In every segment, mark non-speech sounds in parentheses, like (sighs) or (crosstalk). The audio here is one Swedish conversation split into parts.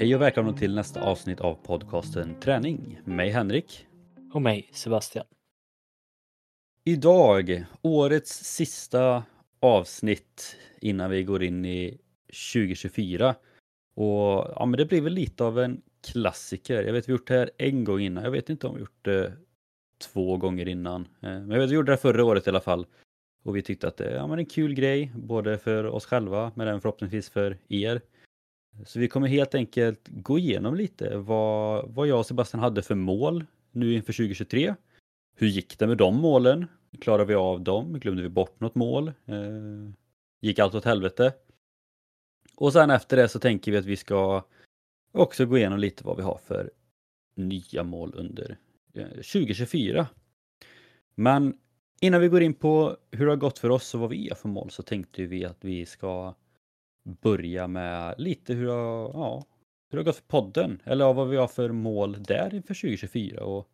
Hej och välkomna till nästa avsnitt av podcasten Träning. Mig Henrik. Och mig Sebastian. Idag, årets sista avsnitt innan vi går in i 2024. Och ja, men det blir väl lite av en klassiker. Jag vet vi gjort det här en gång innan. Jag vet inte om vi gjort det två gånger innan. Eh, men jag vet vi gjorde det förra året i alla fall. Och vi tyckte att det ja, men en kul grej, både för oss själva men även förhoppningsvis för er. Så vi kommer helt enkelt gå igenom lite vad, vad jag och Sebastian hade för mål nu inför 2023. Hur gick det med de målen? Klarade vi av dem? Glömde vi bort något mål? Eh, gick allt åt helvete? Och sen efter det så tänker vi att vi ska också gå igenom lite vad vi har för nya mål under eh, 2024. Men innan vi går in på hur det har gått för oss och vad vi har för mål så tänkte vi att vi ska börja med lite hur det, har, ja, hur det har gått för podden eller vad vi har för mål där inför 2024. Och,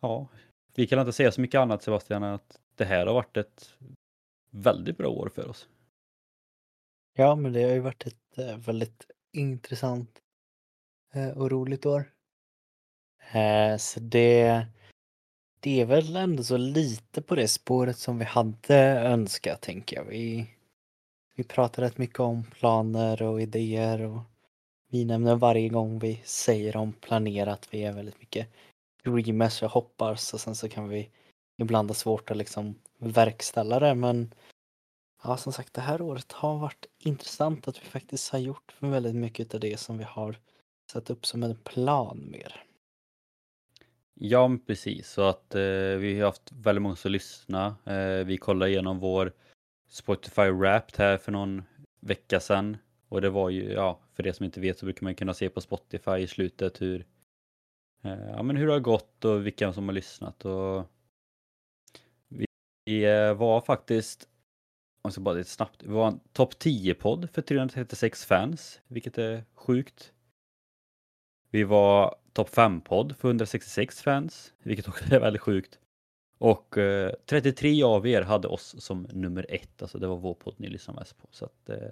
ja, vi kan inte säga så mycket annat Sebastian än att det här har varit ett väldigt bra år för oss. Ja, men det har ju varit ett eh, väldigt intressant eh, och roligt år. Eh, så det, det är väl ändå så lite på det spåret som vi hade önskat, tänker jag. Vi, vi pratar rätt mycket om planer och idéer och vi nämner varje gång vi säger om planerat, vi är väldigt mycket dreamers och hoppas och sen så kan vi ibland ha svårt att liksom verkställa det men ja som sagt det här året har varit intressant att vi faktiskt har gjort väldigt mycket av det som vi har satt upp som en plan mer. Ja, precis. Så att eh, vi har haft väldigt många som lyssnar. Eh, vi kollar igenom vår Spotify Wrapped här för någon vecka sedan. Och det var ju, ja, för det som inte vet så brukar man kunna se på Spotify i slutet hur, eh, ja, men hur det har gått och vilka som har lyssnat. Och vi eh, var faktiskt, om jag bara lite snabbt, vi var en topp 10-podd för 336 fans, vilket är sjukt. Vi var topp 5-podd för 166 fans, vilket också är väldigt sjukt. Och eh, 33 av er hade oss som nummer ett, alltså det var vår podd ni lyssnade mest på. Så att, eh,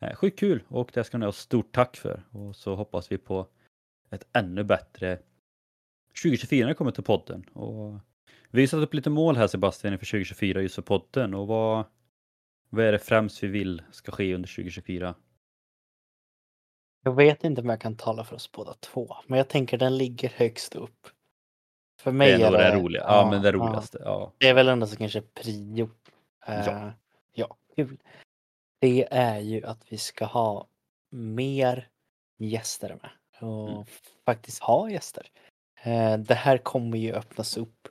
eh sjukt kul och det ska ni ha stort tack för. Och så hoppas vi på ett ännu bättre 2024 när det kommer till podden. Och vi har satt upp lite mål här Sebastian inför 2024 just för podden och vad, vad är det främst vi vill ska ske under 2024? Jag vet inte om jag kan tala för oss båda två, men jag tänker den ligger högst upp. För mig det är, är det, det roliga. Ja, ja, men det roligaste. Ja. Det är väl ändå så kanske prio. Uh, ja. ja, kul. Det är ju att vi ska ha mer gäster med och mm. faktiskt ha gäster. Uh, det här kommer ju öppnas upp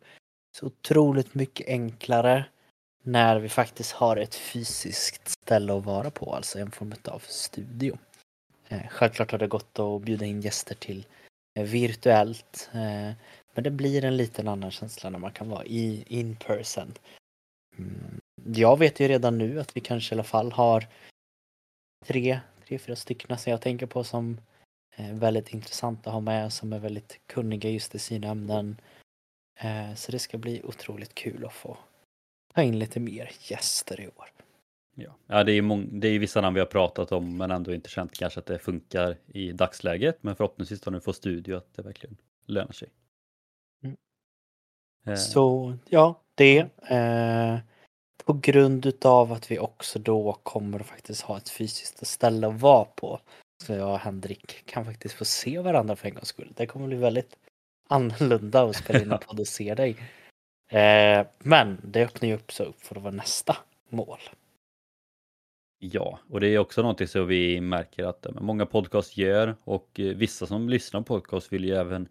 så otroligt mycket enklare när vi faktiskt har ett fysiskt ställe att vara på, alltså en form av studio. Uh, självklart har det gått att bjuda in gäster till virtuellt men det blir en liten annan känsla när man kan vara i in person. Mm. Jag vet ju redan nu att vi kanske i alla fall har tre, tre, fyra stycken som jag tänker på som är väldigt intressanta att ha med, som är väldigt kunniga just i sina ämnen. Eh, så det ska bli otroligt kul att få ta in lite mer gäster i år. Ja, ja det, är många, det är vissa namn vi har pratat om men ändå inte känt kanske att det funkar i dagsläget. Men förhoppningsvis då när vi får studio att det verkligen lönar sig. Eh. Så ja, det. Eh, på grund utav att vi också då kommer att faktiskt ha ett fysiskt ställe att vara på. Så jag och Henrik kan faktiskt få se varandra för en gångs skull. Det kommer bli väldigt annorlunda att spela in en (laughs) podd och se dig. Eh, men det öppnar ju upp så för att vara nästa mål. Ja, och det är också någonting som vi märker att många podcast gör och eh, vissa som lyssnar på podcast vill ju även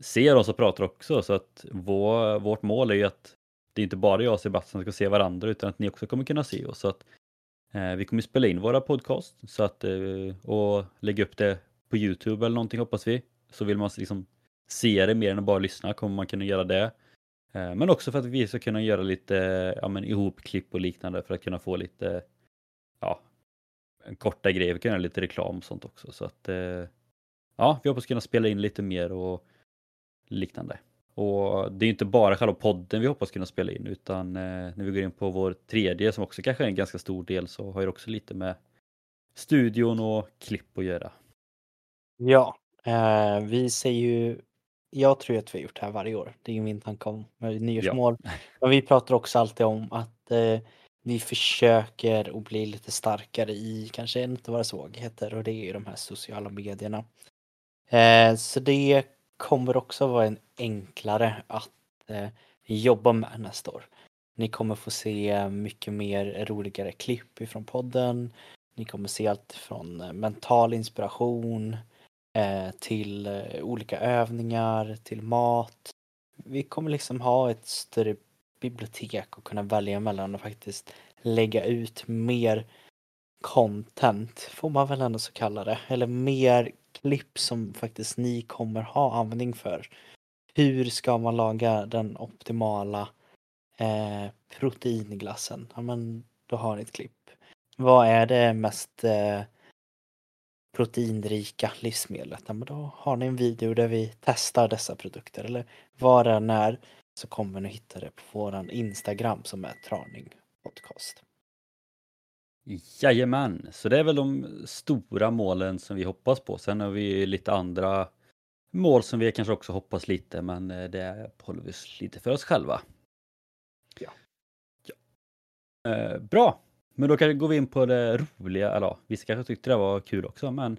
ser oss och pratar också så att vår, vårt mål är ju att det är inte bara jag och Sebastian som ska se varandra utan att ni också kommer kunna se oss. Så att, eh, vi kommer spela in våra podcast så att, eh, och lägga upp det på Youtube eller någonting hoppas vi. Så vill man liksom se det mer än att bara lyssna kommer man kunna göra det. Eh, men också för att vi ska kunna göra lite ja, men ihopklipp och liknande för att kunna få lite ja, korta grejer, vi kan göra lite reklam och sånt också. Så att, eh, ja, vi hoppas kunna spela in lite mer och liknande. Och det är inte bara själva podden vi hoppas kunna spela in utan eh, när vi går in på vår tredje som också kanske är en ganska stor del så har det också lite med studion och klipp att göra. Ja, eh, vi säger ju jag tror att vi har gjort det här varje år. Det är ju min tanke om nyårsmål. Ja. (laughs) Men vi pratar också alltid om att eh, vi försöker att bli lite starkare i kanske en av våra svagheter och det är ju de här sociala medierna. Eh, så det kommer också vara en enklare att eh, jobba med nästa år. Ni kommer få se mycket mer roligare klipp ifrån podden. Ni kommer se allt från eh, mental inspiration eh, till eh, olika övningar, till mat. Vi kommer liksom ha ett större bibliotek och kunna välja mellan och faktiskt lägga ut mer content, får man väl ändå så kalla det, eller mer klipp som faktiskt ni kommer ha användning för. Hur ska man laga den optimala eh, proteinglassen? Ja men då har ni ett klipp. Vad är det mest eh, proteinrika livsmedlet? Ja, men då har ni en video där vi testar dessa produkter eller var det är så kommer ni hitta det på våran Instagram som är Traning Podcast. Jajamän, så det är väl de stora målen som vi hoppas på. Sen har vi lite andra mål som vi kanske också hoppas lite, men eh, det håller vi lite för oss själva. Ja. ja. Eh, bra, men då kan går vi in på det roliga, eller ja, vissa kanske tyckte det var kul också, men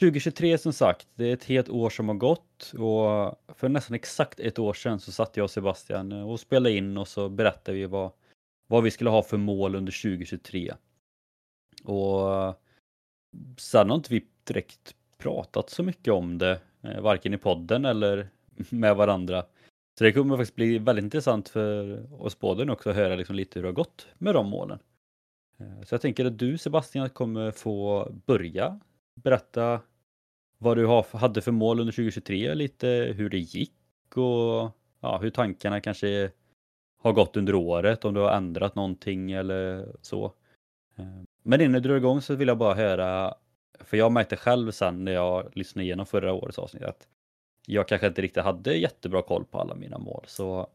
2023 som sagt, det är ett helt år som har gått och för nästan exakt ett år sedan så satt jag och Sebastian och spelade in och så berättade vi vad, vad vi skulle ha för mål under 2023. Och sen har inte vi direkt pratat så mycket om det, eh, varken i podden eller med varandra. Så det kommer faktiskt bli väldigt intressant för oss båda nu också att höra liksom lite hur det har gått med de målen. Eh, så jag tänker att du Sebastian kommer få börja berätta vad du hade för mål under 2023, lite hur det gick och ja, hur tankarna kanske har gått under året, om du har ändrat någonting eller så. Eh, men innan du drar igång så vill jag bara höra, för jag märkte själv sen när jag lyssnade igenom förra årets avsnitt att jag kanske inte riktigt hade jättebra koll på alla mina mål. Så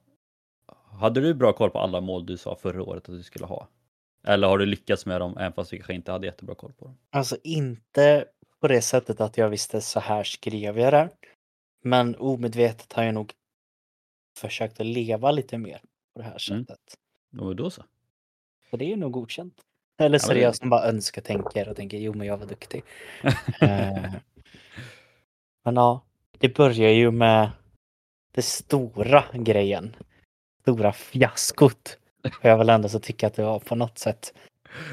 hade du bra koll på alla mål du sa förra året att du skulle ha? Eller har du lyckats med dem även fast du kanske inte hade jättebra koll på dem? Alltså inte på det sättet att jag visste så här skrev jag det. Men omedvetet har jag nog försökt att leva lite mer på det här mm. sättet. Mm. Och då så. Så det är nog godkänt. Eller så ja, är det jag som bara önskar tänker och tänker jo men jag var duktig. (laughs) eh, men ja, det börjar ju med det stora grejen. Stora fiaskot. Får jag väl ändå så tycka att det var på något sätt.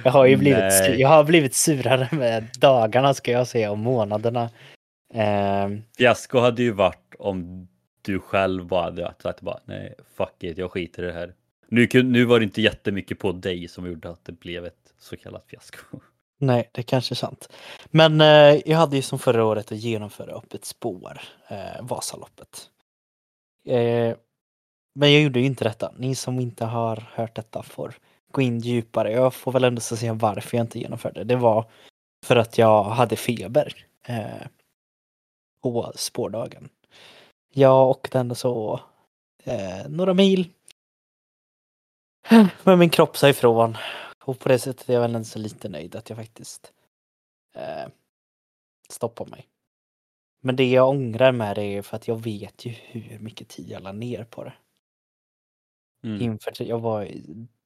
Jag har ju blivit, jag har blivit surare med dagarna ska jag säga och månaderna. Eh, Fiasko hade ju varit om du själv bara hade sagt bara nej fuck it, jag skiter i det här. Nu, nu var det inte jättemycket på dig som gjorde att det blev ett så kallat fiasko. Nej, det kanske är sant. Men eh, jag hade ju som förra året att genomföra upp ett spår, eh, Vasaloppet. Eh, men jag gjorde ju inte detta. Ni som inte har hört detta får gå in djupare. Jag får väl ändå säga varför jag inte genomförde. Det var för att jag hade feber eh, på spårdagen. Jag åkte ändå så eh, några mil. (sighs) Men min kropp sa ifrån. Och på det sättet är jag väl så lite nöjd att jag faktiskt eh, stoppar mig. Men det jag ångrar med det är för att jag vet ju hur mycket tid jag la ner på det. Mm. Inför, jag var,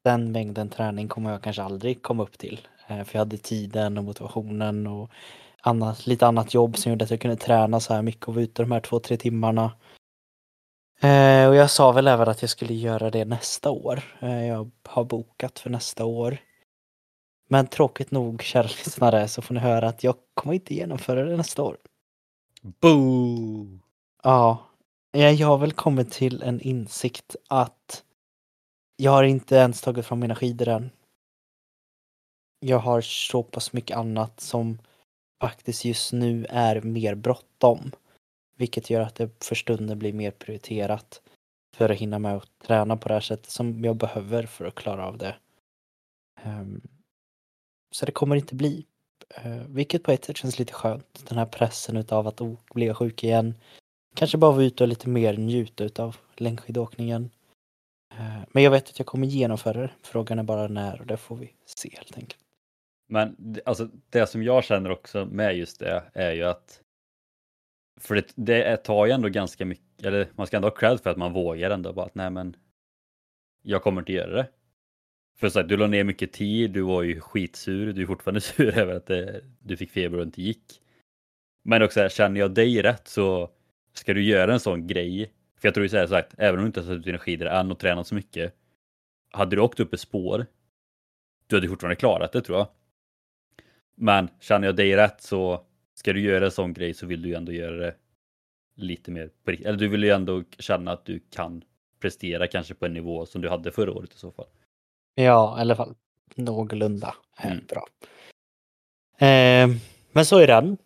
den mängden träning kommer jag kanske aldrig komma upp till. Eh, för jag hade tiden och motivationen och annat, lite annat jobb som gjorde att jag kunde träna så här mycket och vara ute de här två, tre timmarna. Eh, och jag sa väl även att jag skulle göra det nästa år. Eh, jag har bokat för nästa år. Men tråkigt nog, kära lyssnare, så får ni höra att jag kommer inte genomföra det nästa år. Boo! Ja, jag har väl kommit till en insikt att jag har inte ens tagit fram mina skidor än. Jag har så pass mycket annat som faktiskt just nu är mer bråttom. Vilket gör att det för stunden blir mer prioriterat för att hinna med att träna på det här sättet som jag behöver för att klara av det. Ehm, så det kommer inte bli. Eh, vilket på ett sätt känns lite skönt. Den här pressen utav att oh, bli sjuk igen. Kanske bara vara ute och lite mer njuta utav längdskidåkningen. Eh, men jag vet att jag kommer genomföra det. Frågan är bara när och det får vi se helt enkelt. Men alltså, det som jag känner också med just det är ju att För det, det tar ju ändå ganska mycket, eller man ska ändå ha cred för att man vågar ändå bara att nej men jag kommer inte göra det. För så här, du la ner mycket tid, du var ju skitsur, du är fortfarande (laughs) sur över att det, du fick feber och inte gick. Men också här, känner jag dig rätt så ska du göra en sån grej. För jag tror ju så här sagt, även om du inte har suttit dina skidor än och tränat så mycket. Hade du åkt upp ett spår, du hade fortfarande klarat det tror jag. Men känner jag dig rätt så ska du göra en sån grej så vill du ju ändå göra det lite mer på Eller du vill ju ändå känna att du kan prestera kanske på en nivå som du hade förra året i så fall. Ja, i alla fall någorlunda mm. bra. Eh, men så är den.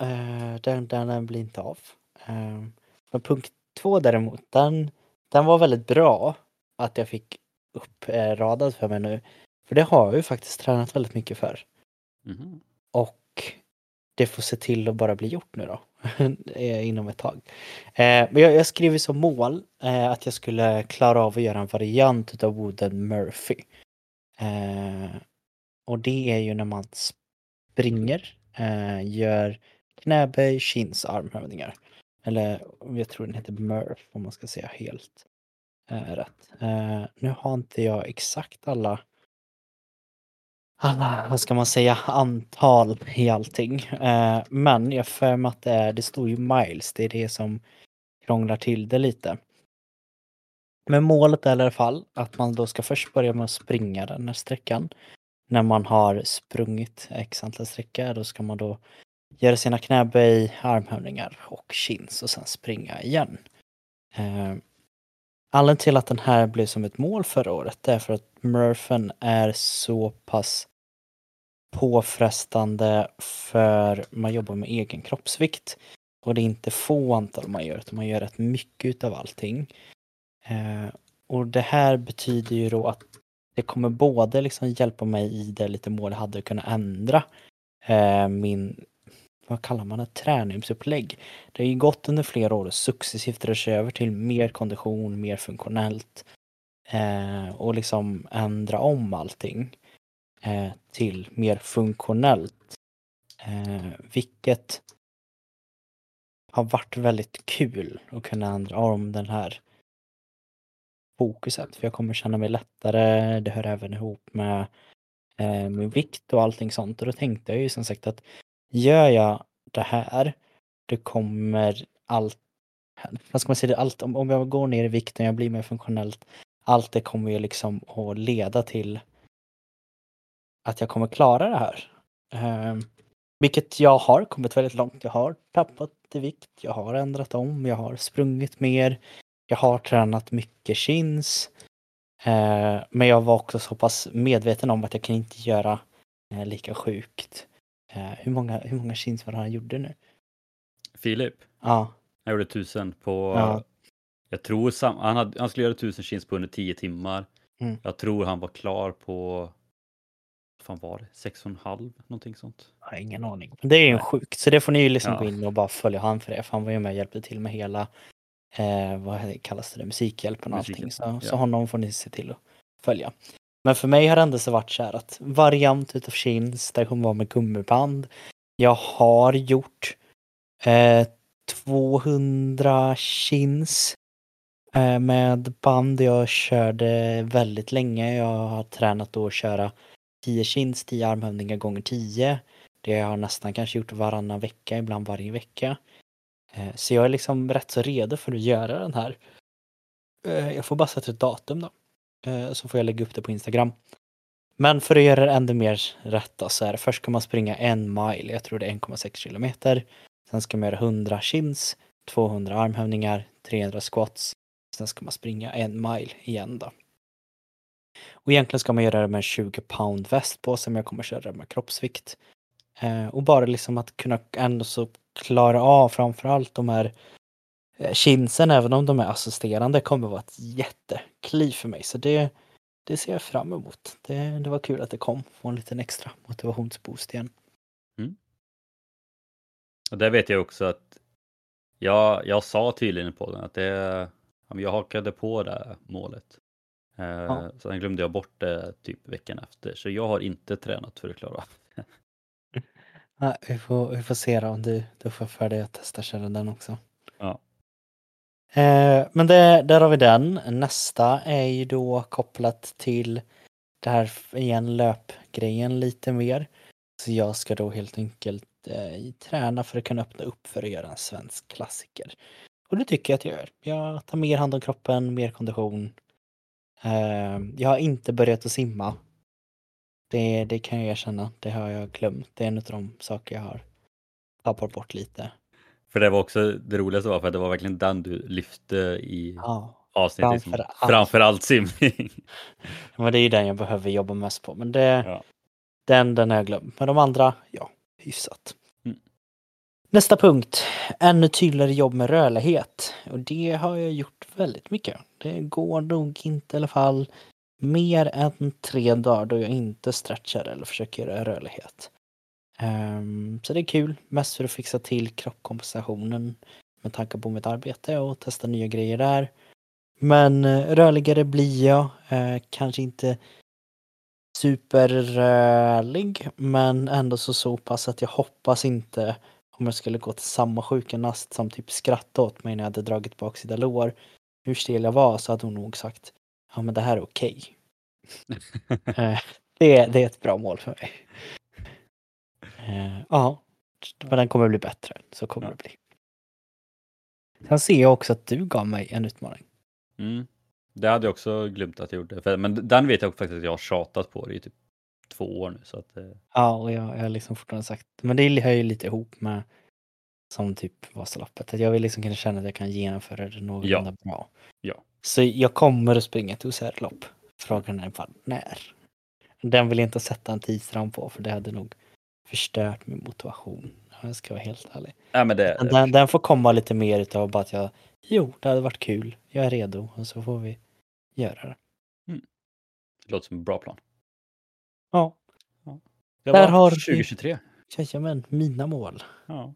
Eh, den, den blir inte av. Eh, men punkt två däremot, den, den var väldigt bra att jag fick uppradad för mig nu. För det har jag ju faktiskt tränat väldigt mycket för. Mm. Och det får se till att bara bli gjort nu då. (laughs) Eh, inom ett tag. Eh, men jag, jag skriver som mål eh, att jag skulle klara av att göra en variant av Wooden Murphy. Eh, och det är ju när man springer, eh, gör knäböj, chins, armhävningar. Eller jag tror den heter Murph om man ska säga helt eh, rätt. Eh, nu har inte jag exakt alla alla, vad ska man säga, antal i allting. Eh, men jag för mig att det, är, det står ju miles, det är det som krånglar till det lite. Men målet är i alla fall att man då ska först börja med att springa den här sträckan. När man har sprungit x antal sträckor då ska man då göra sina knäböj, armhävningar och chins och sen springa igen. Eh, Anledningen till att den här blev som ett mål förra året är för att Murphen är så pass påfrestande för man jobbar med egen kroppsvikt. Och det är inte få antal man gör, utan man gör rätt mycket utav allting. Eh, och det här betyder ju då att det kommer både liksom hjälpa mig i det lite mål jag hade att kunna ändra eh, min, vad kallar man det, träningsupplägg. Det har ju gått under flera år och successivt rör sig över till mer kondition, mer funktionellt eh, och liksom ändra om allting eh, Eh, till mer funktionellt. Eh, vilket har varit väldigt kul att kunna ändra om den här fokuset. För jag kommer känna mig lättare. Det hör även ihop med eh, min vikt och allting sånt. Och då tänkte jag ju som sagt att gör jag det här, det kommer allt vad ska man säga, allt, om, om jag går ner i vikten, jag blir mer funktionellt, allt det kommer ju liksom att leda till att jag kommer klara det här. Eh, vilket jag har kommit väldigt långt. Jag har tappat i vikt, jag har ändrat om, jag har sprungit mer, jag har tränat mycket chins. Eh, men jag var också så pass medveten om att jag kan inte göra eh, lika sjukt. Eh, hur, många, hur många chins var det han gjorde nu? Filip? Ja. Han gjorde tusen på, ja. jag tror sam, han, hade, han skulle göra tusen chins på under tio timmar. Mm. Jag tror han var klar på fan var det? 6,5 någonting sånt? Jag har ingen aning. Det är ju sjukt, så det får ni ju liksom ja. gå in och bara följa han för det. För han var ju med och hjälpte till med hela, eh, vad kallas det, musikhjälpen och allting. Så, ja. så honom får ni se till att följa. Men för mig har det ändå så varit så här att variant utav chins, där kommer vara med gummiband. Jag har gjort eh, 200 chins eh, med band. Jag körde väldigt länge. Jag har tränat att köra 10 chins, 10 armhävningar gånger 10. Det har jag nästan kanske gjort varannan vecka, ibland varje vecka. Eh, så jag är liksom rätt så redo för att göra den här. Eh, jag får bara sätta ett datum då. Eh, så får jag lägga upp det på Instagram. Men för att göra det ännu mer rätt då, så är det först ska man springa en mile, jag tror det är 1,6 kilometer. Sen ska man göra 100 chins, 200 armhävningar, 300 squats. Sen ska man springa en mile igen då. Och egentligen ska man göra det med en 20 pound väst på sig, men jag kommer köra det med kroppsvikt. Eh, och bara liksom att kunna ändå så klara av framförallt de här eh, chinsen, även om de är assisterande, kommer vara ett jättekliv för mig. Så det, det ser jag fram emot. Det, det var kul att det kom, få en liten extra motivationsboost igen. Mm. Och där vet jag också att jag, jag sa tydligen på den att det, jag hakade på det målet. Ja. Eh, sen glömde jag bort det typ veckan efter, så jag har inte tränat för att klara av (laughs) Nej, vi, får, vi får se då om du, du får för dig att testa köra den också. Ja. Eh, men det, där har vi den. Nästa är ju då kopplat till det här igen löpgrejen lite mer. Så jag ska då helt enkelt eh, träna för att kunna öppna upp för att göra en svensk klassiker. Och det tycker jag att jag gör. Jag tar mer hand om kroppen, mer kondition. Eh, jag har inte börjat att simma. Det, det kan jag erkänna, det har jag glömt. Det är en av de saker jag har tappat bort lite. För det var också det roligaste var för att det var verkligen den du lyfte i Ja, avsnittet. Framför allt. Framförallt simning. (laughs) men det är ju den jag behöver jobba mest på. Men det, Ja. den, den har jag glömt. Men de andra, ja, hyfsat. Nästa punkt, ännu tydligare jobb med rörlighet. Och det har jag gjort väldigt mycket. Det går nog inte i alla fall mer än tre dagar då jag inte stretchar eller försöker göra rörlighet. Um, så det är kul, mest för att fixa till kroppskompensationen med tanke på mitt arbete och testa nya grejer där. Men eh, rörligare blir jag, uh, kanske inte superrörlig men ändå så så pass att jag hoppas inte om jag skulle gå till samma sjukgymnast som typ skrattade åt mig när jag hade dragit baksida lår hur stel jag var så hade hon nog sagt ja men det här är okej. (laughs) Eh, det, det är ett bra mål för mig. Eh, Ja, men den kommer bli bättre. Så kommer Ja. det bli. Sen ser jag också att du gav mig en utmaning. Mm. Det hade jag också glömt att jag gjorde. Men den vet jag faktiskt att jag har tjatat på det i typ två år nu. Så att, eh, Ja, och jag, jag har liksom fortfarande sagt, men det hör ju lite ihop med som typ Vasaloppet. Att jag vill liksom kunna känna att jag kan genomföra det någorlunda bra. Ja. Så jag kommer att springa ett OCR-lopp. Frågan är bara när. Den vill jag inte sätta en tidsram på för det hade nog förstört min motivation. Jag ska vara helt ärlig. nej, men det, Den, den får komma lite mer utav bara att jag, jo, det hade varit kul, jag är redo och så får vi göra det. det låter som en bra plan. Ja, Det Där har vi- 2023. jajamän, mina mål. Ja.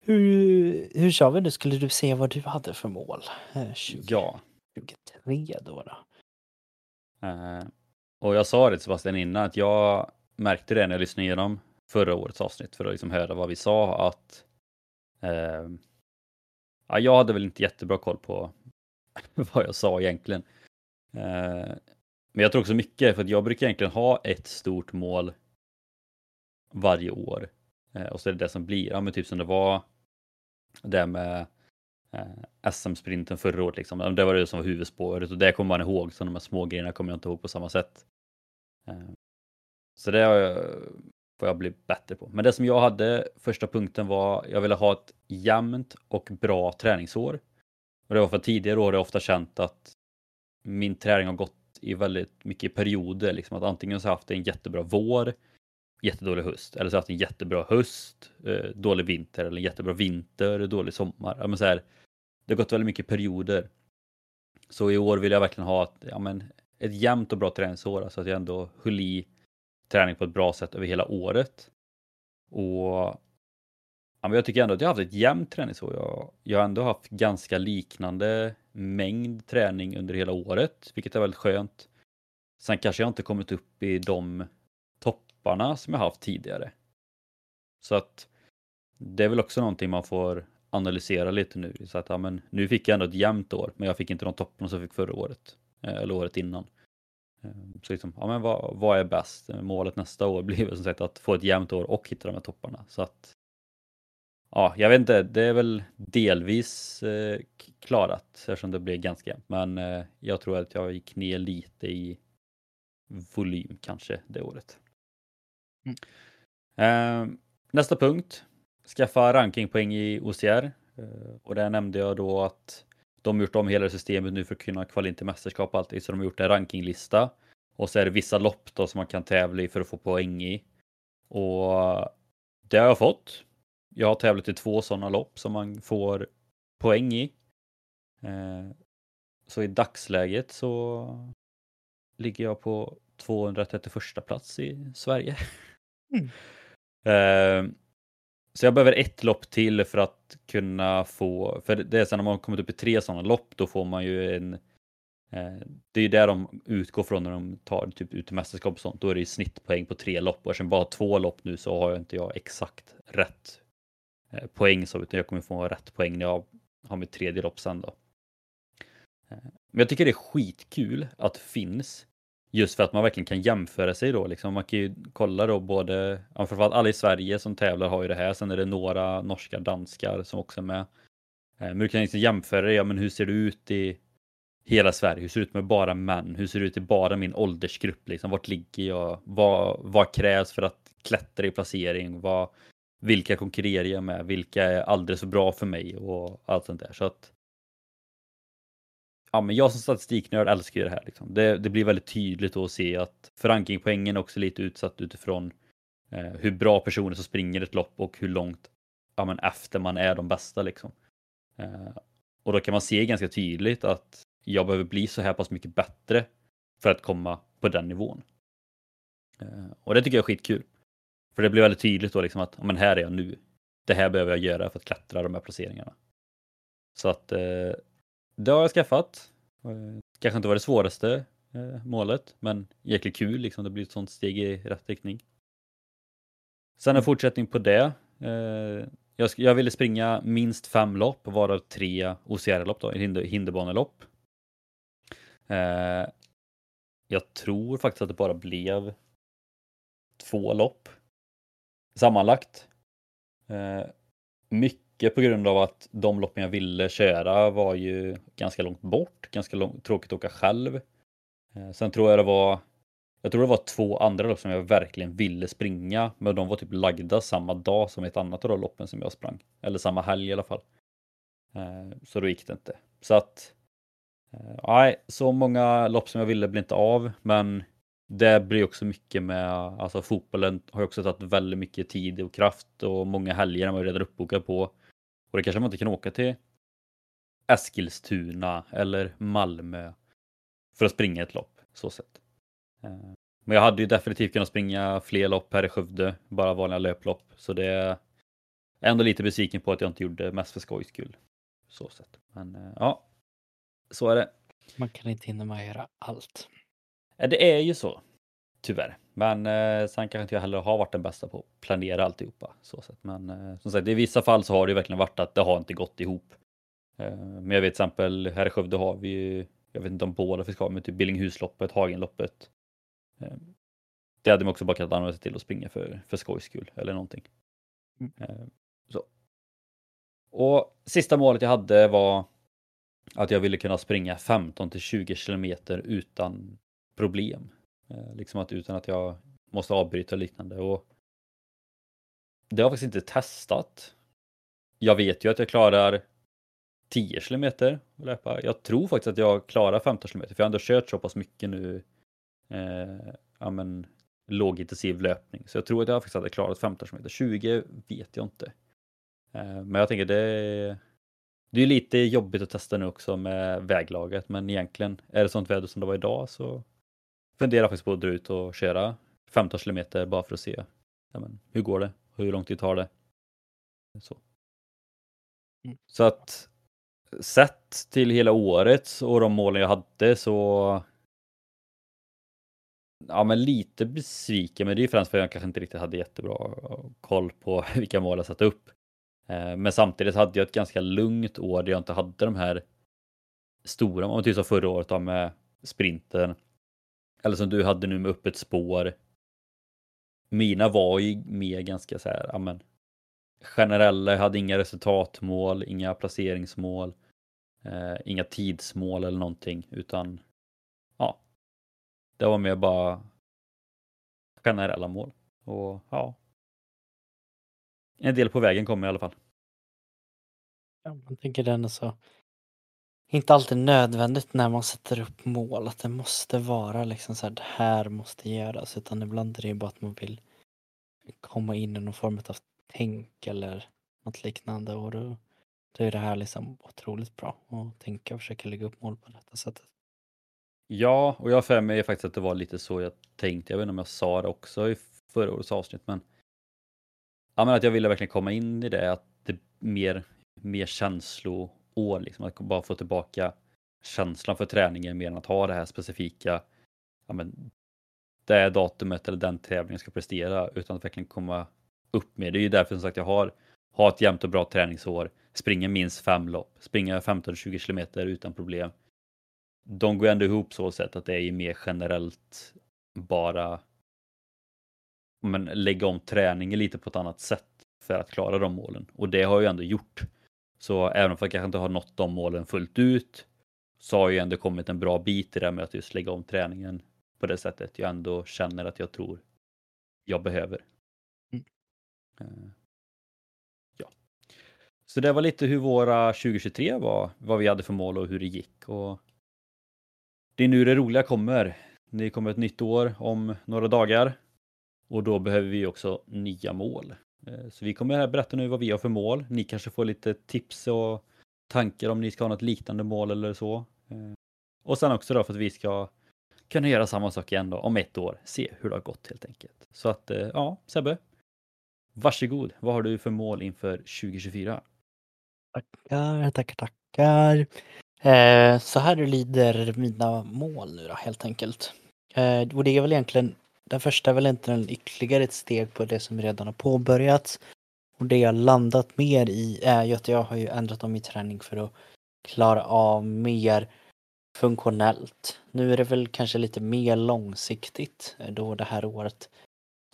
Hur, hur sa vi nu, skulle du se vad du hade för mål? Eh, 2023 ja. då då? Eh, och jag sa det till Sebastian innan att jag märkte det när jag lyssnade igenom förra årets avsnitt för att liksom höra vad vi sa att eh, ja, jag hade väl inte jättebra koll på (laughs) vad jag sa egentligen. Eh, men jag tror också mycket för att jag brukar egentligen ha ett stort mål varje år eh, och så är det det som blir, ja men typ som det var det med eh, SM-sprinten förra året liksom. Det var det som var huvudspåret och det kommer man ihåg, så de här små grejerna kommer jag inte ihåg på samma sätt. Eh, Så det har jag, får jag bli bättre på. Men det som jag hade, första punkten var, jag ville ha ett jämnt och bra träningsår. Och det var för tidigare år har jag ofta känt att min träning har gått i väldigt mycket perioder, liksom att antingen så har jag haft en jättebra vår, jättedålig höst, eller så har jag haft en jättebra höst, eh, dålig vinter, eller en jättebra vinter, dålig sommar. Ja, men så här, det har gått väldigt mycket perioder. Så i år vill jag verkligen ha ett, ja, men, ett jämnt och bra träningsår, alltså att jag ändå höll i träning på ett bra sätt över hela året. Och ja, men jag tycker ändå att jag har haft ett jämnt träningsår. Jag, jag har ändå haft ganska liknande mängd träning under hela året, vilket är väldigt skönt. Sen kanske jag inte kommit upp i de topparna som jag haft tidigare. Så att det är väl också någonting man får analysera lite nu. Så att, ja, men, nu fick jag ändå ett jämnt år, men jag fick inte de topparna som jag fick förra året. Eh, eller året innan. Eh, så liksom, ja, men vad, vad är bäst? Målet nästa år blir väl som sagt att få ett jämnt år och hitta de här topparna. Så att, ja, jag vet inte, det är väl delvis eh, klarat eftersom det blir ganska jämnt. Men eh, jag tror att jag gick ner lite i volym kanske det året. Eh, nästa punkt. Skaffa rankingpoäng i OCR. Eh, och där nämnde jag då att de har gjort om hela systemet nu för att kunna kvala in till mästerskap och allting. Så de har gjort en rankinglista. Och så är det vissa lopp då som man kan tävla i för att få poäng i. Och det har jag fått. Jag har tävlat i två sådana lopp som man får poäng i. Eh, Så i dagsläget så ligger jag på 231 plats i Sverige. Mm. (laughs) Eh, Så jag behöver ett lopp till för att kunna få, för det är sen när man kommit upp i tre sådana lopp, då får man ju en Eh, det är ju där de utgår från när de tar typ ut mästerskap och sånt. Då är det ju snittpoäng på tre lopp och eftersom bara två lopp nu så har jag inte jag exakt rätt Eh, poäng så utan jag kommer få rätt poäng när jag har mitt tredje lopp sen då. Eh, men jag tycker det är skitkul att det finns just för att man verkligen kan jämföra sig då liksom. Man kan ju kolla då både, ja, framförallt alla i Sverige som tävlar har ju det här. Sen är det några norska, danskar som också är med. Eh, men du kan liksom jämföra det, ja men hur ser det ut i hela Sverige? Hur ser det ut med bara män? Hur ser det ut i bara min åldersgrupp? Liksom, vart ligger jag? Vad, vad krävs för att klättra i placering? Vad, vilka konkurrerar jag med? Vilka är alldeles för bra för mig? Och allt sånt där. Så att, ja, men jag som statistiknörd älskar ju det här. Liksom. Det, det, blir väldigt tydligt att se att förankringpoängen är också lite utsatt utifrån eh, hur bra personer som springer ett lopp och hur långt ja, men efter man är de bästa. Liksom. Eh, och då kan man se ganska tydligt att jag behöver bli så här pass mycket bättre för att komma på den nivån. Eh, och det tycker jag är skitkul. För det blir väldigt tydligt då liksom att men här är jag nu. Det här behöver jag göra för att klättra de här placeringarna. Så att eh, det har jag skaffat. Eh, kanske inte var det svåraste målet, men jäkligt kul liksom. Det blir ett sånt steg i rätt riktning. Sen en mm. fortsättning på det. Jag, jag ville springa minst fem lopp, varav tre OCR-lopp då, hinderbanelopp. Eh, jag tror faktiskt att det bara blev två lopp sammanlagt. Eh, mycket på grund av att de loppen jag ville köra var ju ganska långt bort, ganska lång, tråkigt att åka själv. Eh, sen tror jag det var jag tror det var två andra lopp som jag verkligen ville springa, men de var typ lagda samma dag som ett annat av de loppen som jag sprang. Eller samma helg i alla fall. Eh, så då gick det inte. Så att Eh, nej, så många lopp som jag ville blir inte av, men det blir också mycket med, alltså fotbollen har ju också tagit väldigt mycket tid och kraft och många helger är man redan uppbokad på. Och det kanske man inte kan åka till Eskilstuna eller Malmö för att springa ett lopp, så sett. Eh, men jag hade ju definitivt kunnat springa fler lopp här i Skövde, bara vanliga löplopp, så det är ändå lite besviken på att jag inte gjorde mest för skojs skull. Så sett. Men eh, ja, så är det. Man kan inte hinna med att göra allt. Det är ju så. Tyvärr. Men eh, sen kanske inte jag heller har varit den bästa på att planera alltihopa. Så sätt. Men eh, som sagt, i vissa fall så har det verkligen varit att det har inte gått ihop. Eh, men jag vet till exempel här i Skövde har vi ju, jag vet inte om båda finns kvar, men typ Billinghusloppet, Hagenloppet. Eh, det hade man också bara kunnat använda sig till att springa för, för skojs skull eller någonting. Mm. Eh, så. Och sista målet jag hade var att jag ville kunna springa 15 till 20 kilometer utan problem. Eh, liksom att utan att jag måste avbryta och liknande. Och det har jag faktiskt inte testat. Jag vet ju att jag klarar 10 kilometer att löpa. Jag tror faktiskt att jag klarar 15 kilometer för jag har ändå kört så pass mycket nu. Eh, ja, men, lågintensiv löpning. Så jag tror att jag faktiskt hade klarat 15 kilometer. 20 vet jag inte. Eh, men jag tänker det det är lite jobbigt att testa nu också med väglaget, men egentligen är det sånt väder som det var idag så funderar faktiskt på att dra ut och köra 15 kilometer bara för att se ja, men, hur går det, hur lång tid tar det. Så, mm. så att sett till hela året och de målen jag hade så Ja men lite besviken, men det är främst för att jag kanske inte riktigt hade jättebra koll på (laughs) vilka mål jag satte upp. Eh, men samtidigt hade jag ett ganska lugnt år där jag inte hade de här stora, om man typ som förra året då med sprinten. Eller som du hade nu med öppet spår. Mina var ju mer ganska så här, ja men generella, jag hade inga resultatmål, inga placeringsmål, eh, inga tidsmål eller någonting utan ja, det var mer bara generella mål. Och ja, en del på vägen kom i alla fall. Ja, man tänker den så inte alltid nödvändigt när man sätter upp mål att det måste vara liksom så här, det här måste göras utan ibland är det bara att man vill komma in i någon form av tänk eller något liknande och då, då är det här liksom otroligt bra att tänka och försöka lägga upp mål på detta sättet. Ja, och jag för mig faktiskt att det var lite så jag tänkte. Jag vet inte om jag sa det också i förra årets avsnitt, men Ja, men att jag ville verkligen komma in i det, att det mer, mer år. liksom, att bara få tillbaka känslan för träningen mer än att ha det här specifika, ja men det datumet eller den tävlingen ska prestera utan att verkligen komma upp med. Det är ju därför som sagt jag har, har ett jämnt och bra träningsår, springer minst fem lopp, springer 15-20 kilometer utan problem. De går ändå ihop så sätt att det är mer generellt bara men, lägga om träningen lite på ett annat sätt för att klara de målen. Och det har jag ändå gjort. Så även om jag kanske inte har nått de målen fullt ut så har jag ändå kommit en bra bit i det med att just lägga om träningen på det sättet jag ändå känner att jag tror jag behöver. Mm. Uh, ja. Så det var lite hur våra 2023 var, vad vi hade för mål och hur det gick. Och det är nu det roliga kommer. Det kommer ett nytt år om några dagar och då behöver vi också nya mål. Eh, så vi kommer här berätta nu vad vi har för mål. Ni kanske får lite tips och tankar om ni ska ha något liknande mål eller så. Eh, och sen också då för att vi ska kunna göra samma sak igen då om ett år. Se hur det har gått helt enkelt. Så att eh, ja, Sebbe. Varsågod. Vad har du för mål inför 2024? Tackar, tackar, tackar. Eh, så här lyder mina mål nu då helt enkelt. Eh, och det är väl egentligen, den första är väl egentligen ytterligare ett steg på det som redan har påbörjats. Och det jag landat mer i är ju att jag har ju ändrat om min träning för att klara av mer funktionellt. Nu är det väl kanske lite mer långsiktigt eh, då det här året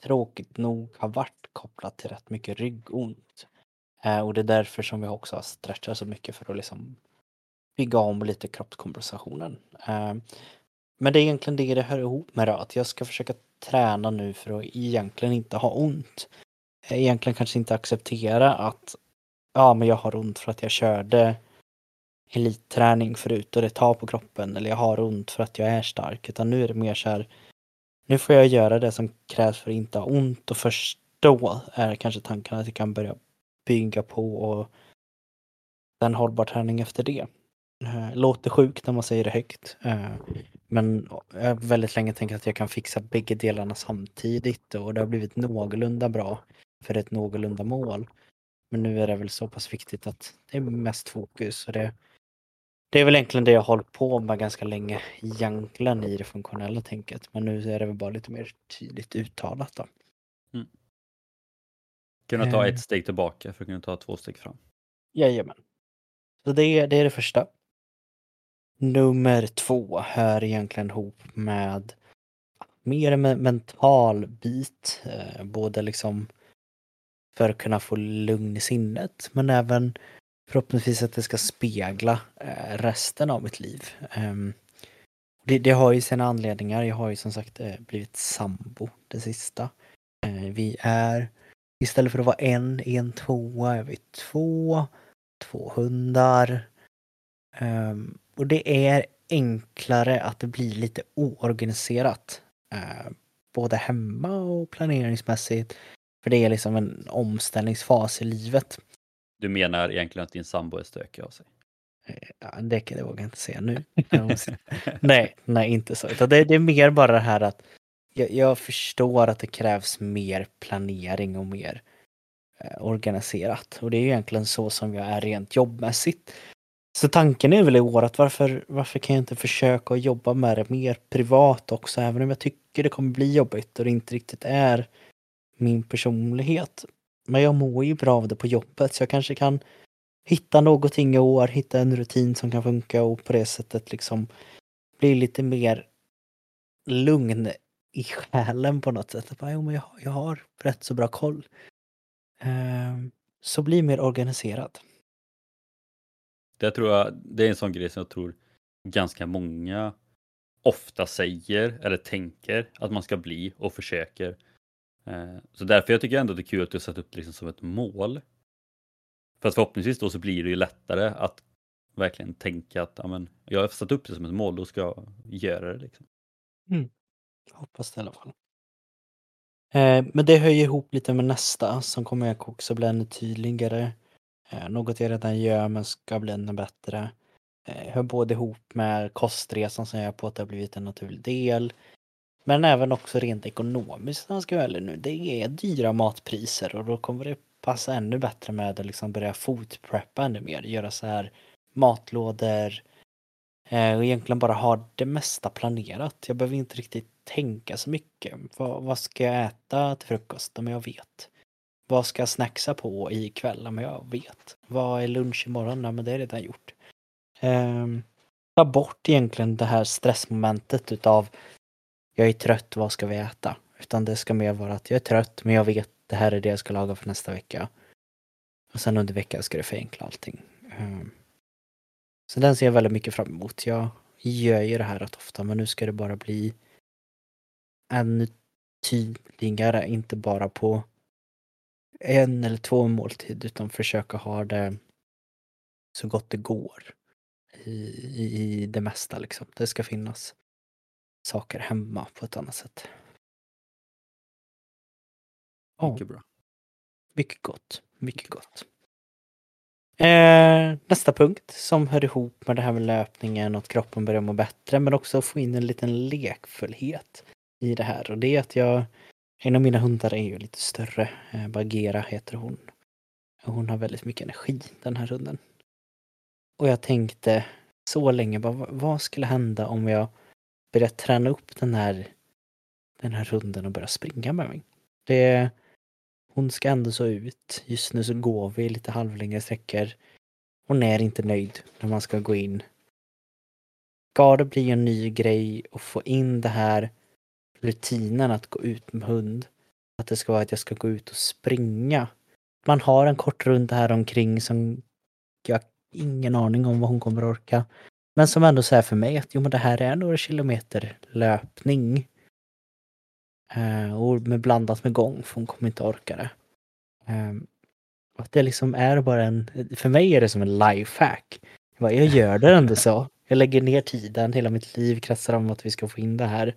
tråkigt nog har varit kopplat till rätt mycket ryggont. Eh, och det är därför som vi också har stretchat så mycket för att liksom bygga om lite kroppskompensationen. Eh, men det är egentligen det det hör ihop med då, att jag ska försöka träna nu för att egentligen inte ha ont. Eh, egentligen kanske inte acceptera att ja, men jag har ont för att jag körde elitträning förut och det tar på kroppen eller jag har ont för att jag är stark. Utan nu är det mer så här, nu får jag göra det som krävs för att inte ha ont och först då är kanske tanken att jag kan börja bygga på och en hållbar träning efter det. Eh, låter sjukt när man säger det högt. Eh, Eh, men jag har väldigt länge tänkt att jag kan fixa bägge delarna samtidigt och det har blivit någorlunda bra för ett någorlunda mål. Men nu är det väl så pass viktigt att det är mest fokus och det det är väl egentligen det jag har hållit på med ganska länge egentligen i det funktionella tänket. Men nu är det väl bara lite mer tydligt uttalat då. Mm. Kunna ta ett eh. steg tillbaka för att kunna ta två steg fram. Jajamän. Så det, det är det första. Nummer två hör egentligen ihop med mer en mental bit. Eh, både liksom för att kunna få lugn i sinnet men även förhoppningsvis att det ska spegla eh, resten av mitt liv. Ehm, det, det, har ju sina anledningar. Jag har ju som sagt eh, blivit sambo det sista. Vi är, istället för att vara en, i en tvåa, är vi två, två hundar. Ehm, och det är enklare att det blir lite oorganiserat. Både hemma och planeringsmässigt. För det är liksom en omställningsfas i livet. Du menar egentligen att din sambo är stökig av sig? Ja, det, det vågar jag inte säga nu. (laughs) nej, nej, inte så. Utan det, det är mer bara det här att jag, jag, förstår att det krävs mer planering och mer eh, organiserat. Och det är egentligen så som jag är rent jobbmässigt. Så tanken är väl i år att varför, varför kan jag inte försöka jobba med det mer privat också, även om jag tycker det kommer bli jobbigt och det inte riktigt är min personlighet. Men jag mår ju bra av det på jobbet så jag kanske kan hitta någonting i år, hitta en rutin som kan funka och på det sättet liksom bli lite mer lugn i själen på något sätt. Bara, jo, men jag, jag har rätt så bra koll. Ehm, så bli mer organiserad. Det tror jag, det är en sån grej som jag tror ganska många ofta säger eller tänker att man ska bli och försöker. Eh, så därför jag tycker ändå att det är kul att du har satt upp det liksom som ett mål. För att förhoppningsvis då så blir det ju lättare att verkligen tänka att ja, men, jag har satt upp det som ett mål, då ska jag göra det. Liksom. Mm. Hoppas det i alla fall. Eh, men det hör ju ihop lite med nästa som kommer också bli ännu tydligare. Eh, något jag redan gör men ska bli ännu bättre. Eh, hör både ihop med kostresan som jag är på att det har blivit en naturlig del. Men även också rent ekonomiskt om jag ska vara ärlig nu. Det är dyra matpriser och då kommer det passa ännu bättre med att liksom börja fotpreppa ännu mer. Göra så här matlådor, eh, och egentligen bara ha det mesta planerat. Jag behöver inte riktigt tänka så mycket. Vad, vad ska jag äta till frukost? Om jag vet. Vad ska jag snacksa på ikväll? Men jag vet. Vad är lunch imorgon? Ja, men det är redan gjort. Eh, ta bort egentligen det här stressmomentet utav jag är trött, vad ska vi äta? Utan det ska mer vara att jag är trött, men jag vet det här är det jag ska laga för nästa vecka. Och sen under veckan ska det förenkla allting. Ehm, så den ser jag väldigt mycket fram emot. Jag gör ju det här rätt ofta, men nu ska det bara bli ännu tydligare, inte bara på en eller två måltid, utan försöka ha det så gott det går i, i, det mesta liksom. Det ska finnas saker hemma på ett annat sätt. Mycket bra. Mycket gott. Mycket gott. Eh, nästa punkt som hör ihop med det här med löpningen och att kroppen börjar må bättre men också få in en liten lekfullhet i det här och det är att jag en av mina hundar är ju lite större. Eh, Bagheera heter hon. Hon har väldigt mycket energi den här hunden. Och jag tänkte så länge bara vad skulle hända om jag börjar träna upp den här den här hunden och börja springa med mig. Det hon ska ändå så ut. Just nu så går vi lite halvlängre sträckor. Hon är inte nöjd när man ska gå in. Ska det bli en ny grej och få in det här rutinen att gå ut med hund. Att det ska vara att jag ska gå ut och springa. Man har en kort runda här omkring som jag har ingen aning om vad hon kommer orka. Men som ändå säger för mig att jo men det här är några kilometer löpning. Eh, och med blandat med gång för hon kommer inte orka det. Eh, att det liksom är bara en, för mig är det som en lifehack. Jag, jag gör det ändå så. Jag lägger ner tiden, hela mitt liv kretsar om att vi ska få in det här.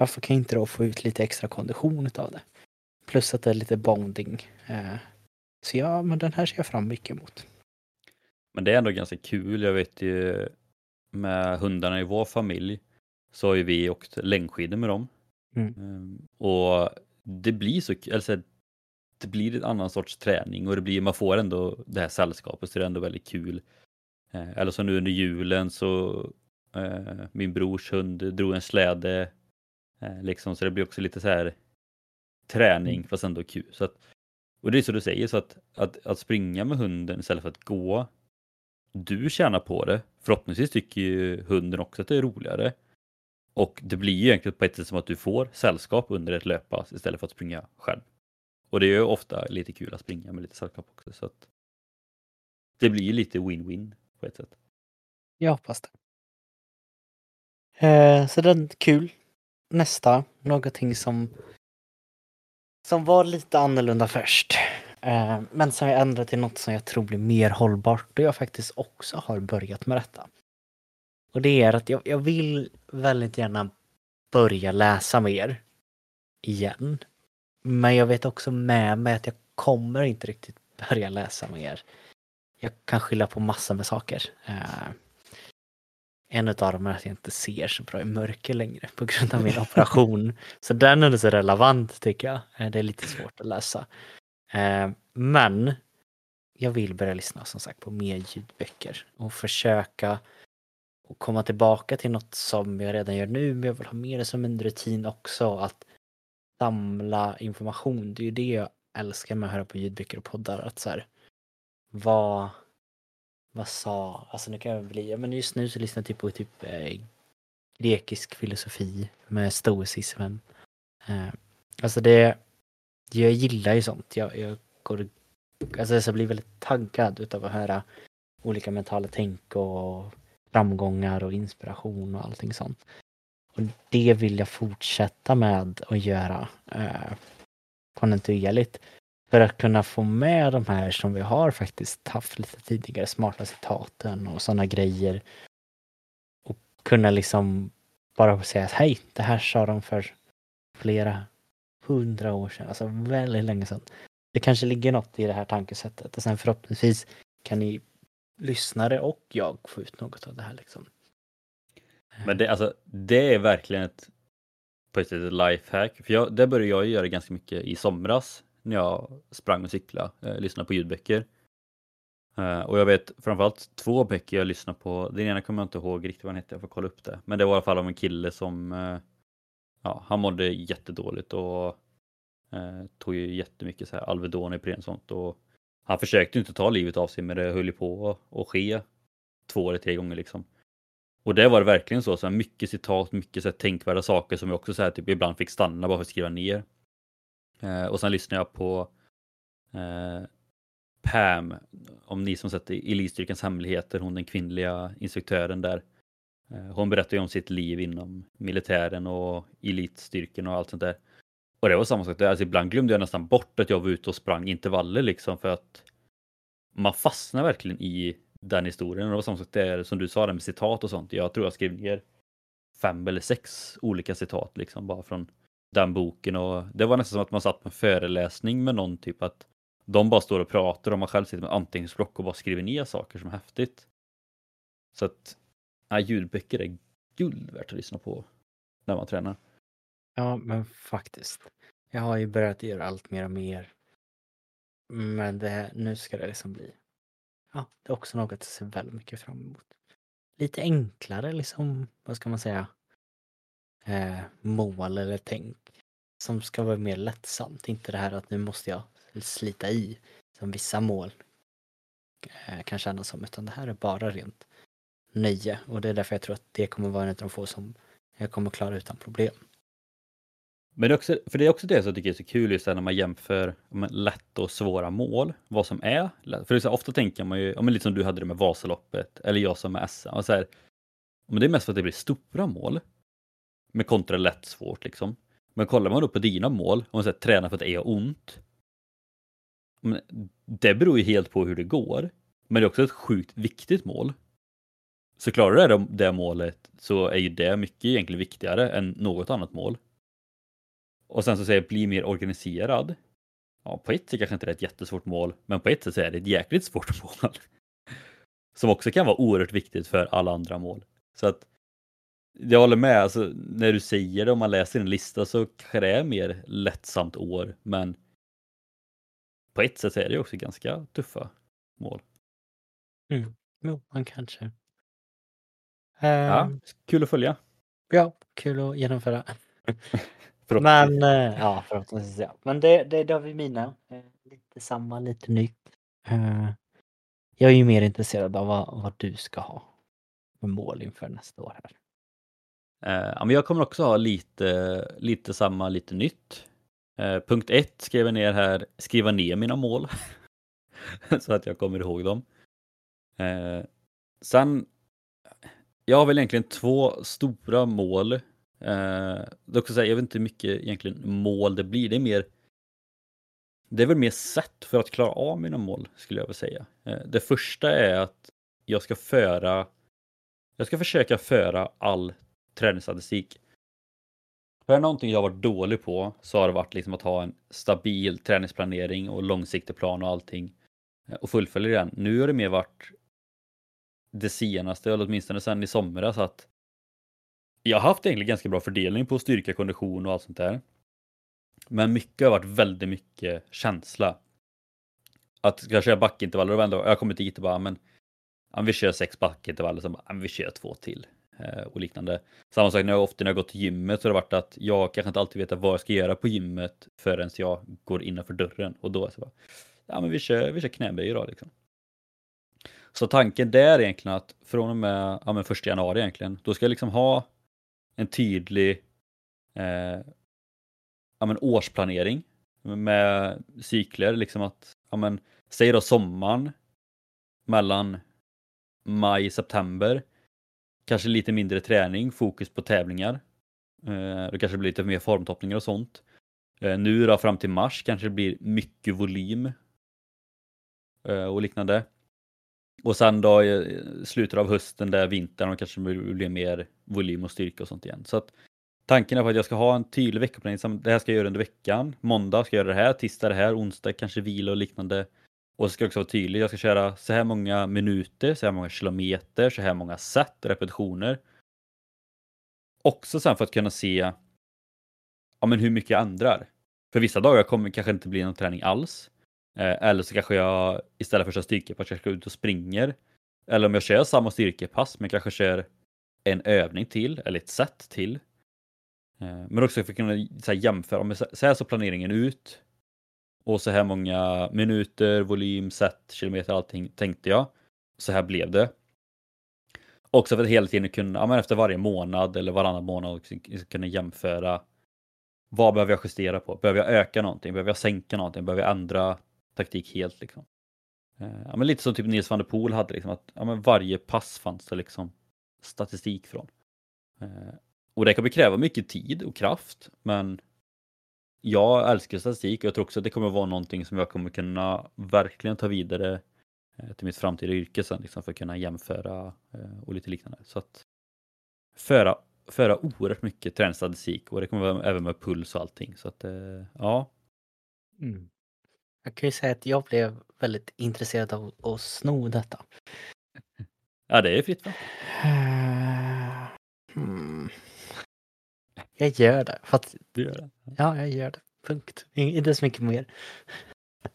Varför kan jag inte då få ut lite extra kondition av det? Plus att det är lite bonding. Uh, så ja, men den här ser jag fram mycket emot. Men det är ändå ganska kul. Jag vet ju med hundarna i vår familj så har ju vi åkt längdskidor med dem. Mm. Ehm, och det blir så alltså, det blir en annan sorts träning och det blir, man får ändå det här sällskapet så det är ändå väldigt kul. Eh, eller så nu under julen så eh, min brors hund drog en släde eh, liksom så det blir också lite så här träning mm. fast ändå kul. Så att, och det är så du säger, så att, att, att springa med hunden istället för att gå, du tjänar på det. Förhoppningsvis tycker ju hunden också att det är roligare. Och det blir ju egentligen på ett sätt som att du får sällskap under ett löppass istället för att springa själv. Och det är ju ofta lite kul att springa med lite sällskap också så att det blir ju lite win-win på ett sätt. Jag hoppas det. Eh, så den kul. Nästa, någonting som som var lite annorlunda först. Eh, men som jag ändrat till något som jag tror blir mer hållbart och jag faktiskt också har börjat med detta. Och det är att jag, jag vill väldigt gärna börja läsa mer. Igen. Men jag vet också med mig att jag kommer inte riktigt börja läsa mer. Jag kan skylla på massor med saker. Eh, en av dem är att jag inte ser så bra i mörker längre på grund av min operation. (laughs) Så den är så relevant tycker jag. Eh, det är lite svårt att läsa. Eh, men jag vill börja lyssna som sagt på mer ljudböcker och försöka och komma tillbaka till något som jag redan gör nu, men jag vill ha mer som en rutin också, att samla information. Det är ju det jag älskar med att höra på ljudböcker och poddar, att så här, vad, vad sa, alltså nu kan jag bli, men just nu så lyssnar jag typ på typ eh, grekisk filosofi med stoicismen. Eh, alltså det, jag gillar ju sånt. Jag, jag går, alltså jag blir väldigt taggad utav att höra olika mentala tänk och framgångar och inspiration och allting sånt. Och det vill jag fortsätta med att göra eh, kontinuerligt. För att kunna få med de här som vi har faktiskt haft lite tidigare, smarta citaten och sådana grejer. Och kunna liksom bara säga att hej, det här sa de för flera hundra år sedan, alltså väldigt länge sedan. Det kanske ligger något i det här tankesättet och sen förhoppningsvis kan ni lyssnare och jag få ut något av det här liksom. Men det, alltså, det är verkligen ett, på ett sätt ett lifehack. För jag, det började jag göra ganska mycket i somras när jag sprang och cyklade, eh, lyssnade på ljudböcker. Eh, och jag vet framförallt två böcker jag lyssnade på. Den ena kommer jag inte ihåg riktigt vad den hette, jag får kolla upp det. Men det var i alla fall om en kille som, eh, ja, han mådde jättedåligt och eh, tog ju jättemycket så här Alvedon, Ipren och sånt. Och han försökte inte ta livet av sig men det höll ju på att ske två eller tre gånger liksom. Och det var det verkligen så, så här, mycket citat, mycket så här, tänkvärda saker som jag också så här, typ, ibland fick stanna bara för att skriva ner. Eh, och sen lyssnade jag på eh, Pam, om ni som sett Elitstyrkans hemligheter, hon den kvinnliga instruktören där. Eh, hon berättar ju om sitt liv inom militären och elitstyrkan och allt sånt där. Och det var samma sak där, alltså ibland glömde jag nästan bort att jag var ute och sprang intervaller liksom för att man fastnar verkligen i den historien. Och det var samma sak där som du sa där med citat och sånt. Jag tror jag skrev ner fem eller sex olika citat liksom bara från den boken och det var nästan som att man satt på en föreläsning med någon typ att de bara står och pratar och man själv sitter med anteckningsblock och bara skriver ner saker som är häftigt. Så att ja, ljudböcker är guld värt att lyssna på när man tränar. Ja, men faktiskt. Jag har ju börjat göra allt mer och mer. Men det, nu ska det liksom bli ja, det är också något jag ser väldigt mycket fram emot. Lite enklare liksom, vad ska man säga, eh, mål eller tänk som ska vara mer lättsamt. Inte det här att nu måste jag slita i som vissa mål eh, kan kännas som, utan det här är bara rent nöje och det är därför jag tror att det kommer vara en av de få som jag kommer klara utan problem. Men det är också, för det är också det som jag tycker är så kul just när man jämför lätta och svåra mål, vad som är lätt. För det är så, ofta tänker man ju, lite som du hade det med Vasaloppet, eller jag som med SM, och så här, men det är mest för att det blir stora mål. Med kontra lätt svårt liksom. Men kollar man då på dina mål, om man säger träna för att det är ont. Men det beror ju helt på hur det går. Men det är också ett sjukt viktigt mål. Så klarar du det, det målet så är ju det mycket egentligen viktigare än något annat mål. Och sen så säger jag bli mer organiserad. Ja, på ett sätt kanske inte det är ett jättesvårt mål, men på ett sätt så är det ett jäkligt svårt (laughs) mål. Som också kan vara oerhört viktigt för alla andra mål. Så att jag håller med, alltså, när du säger det, om man läser en lista så kanske det är mer lättsamt år, men på ett sätt är det också ganska tuffa mål. Mm. Jo, man kanske. Ja, ehm. kul att följa. Ja, kul att genomföra. (laughs) Men eh, ja, förhoppningsvis ja. Men det, det, det har vi mina. Eh, lite samma, lite nytt. Eh, jag är ju mer intresserad av vad, vad du ska ha för mål inför nästa år här. Eh, ja, men jag kommer också ha lite, lite samma, lite nytt. Eh, punkt ett skrev jag ner här, skriva ner mina mål. (laughs) så att jag kommer ihåg dem. Eh, sen, jag har väl egentligen två stora mål Eh, dock så säga, jag vet inte hur mycket egentligen mål det blir. Det är mer det är väl mer sätt för att klara av mina mål skulle jag vilja säga. Eh, det första är att jag ska föra jag ska försöka föra all träningsstatistik. För är det någonting jag varit dålig på så har det varit liksom att ha en stabil träningsplanering och långsiktig plan och allting eh, och fullfölja den. Nu har det mer varit det senaste, eller åtminstone sedan i somras, att jag har haft egentligen ganska bra fördelning på styrka, kondition och allt sånt där. Men mycket har varit väldigt mycket känsla. Att ska jag köra backintervaller och ändå, jag kommer dit och bara, men ja, vi kör sex backintervaller, så bara, ja, vi kör två till. Eh, och liknande. Samma sak när jag ofta när jag gått till gymmet så har det varit att jag kanske inte alltid vet vad jag ska göra på gymmet förrän jag går innanför dörren. Och då är det så bara, ja men vi kör, vi kör knäböj idag liksom. Så tanken där är egentligen att från och med ja, men första januari egentligen, då ska jag liksom ha en tydlig eh, ja, men årsplanering med cykler. Liksom att, ja, men, säg då sommaren mellan maj och september. Kanske lite mindre träning, fokus på tävlingar. Eh, då kanske det blir lite mer formtoppningar och sånt. Eh, nu då fram till mars kanske det blir mycket volym eh, och liknande. Och sen då i slutet av hösten, där vintern, och kanske det blir mer volym och styrka och sånt igen. Så att tanken är på att jag ska ha en tydlig veckoplanering. Det här ska jag göra under veckan. Måndag ska jag göra det här, tisdag det här, onsdag kanske vila och liknande. Och så ska jag också vara tydlig. Jag ska köra så här många minuter, så här många kilometer, så här många set, repetitioner. Också sen för att kunna se ja, men hur mycket jag ändrar. För vissa dagar kommer det kanske inte bli någon träning alls. Eh, eller så kanske jag istället för att köra styrkepass kanske ska ut och springer. Eller om jag kör samma styrkepass men kanske kör en övning till eller ett set till. Eh, men också för att kunna så här, jämföra, men så här så planeringen ut. Och så här många minuter, volym, set, kilometer, allting tänkte jag. Så här blev det. Också för att hela tiden kunna, ja, men efter varje månad eller varannan månad kunna jämföra. Vad behöver jag justera på? Behöver jag öka någonting? Behöver jag sänka någonting? Behöver jag ändra taktik helt liksom? Eh, ja, men lite som typ Nils van der Poel hade, liksom, att ja, men varje pass fanns det liksom statistik från. Eh, och det kommer kräva mycket tid och kraft, men jag älskar statistik och jag tror också att det kommer vara någonting som jag kommer kunna verkligen ta vidare eh, till mitt framtida yrke sen liksom för att kunna jämföra och lite liknande. Så att föra, föra oerhört mycket träningsstatistik och det kommer vara även med puls och allting. Så att ja. Mm. Jag kan ju säga att jag blev väldigt intresserad av att sno detta. Ja, det är fritt va? Hmm. Jag gör det. För att... Du gör det? Ja, jag gör det. Punkt. Inte så mycket mer.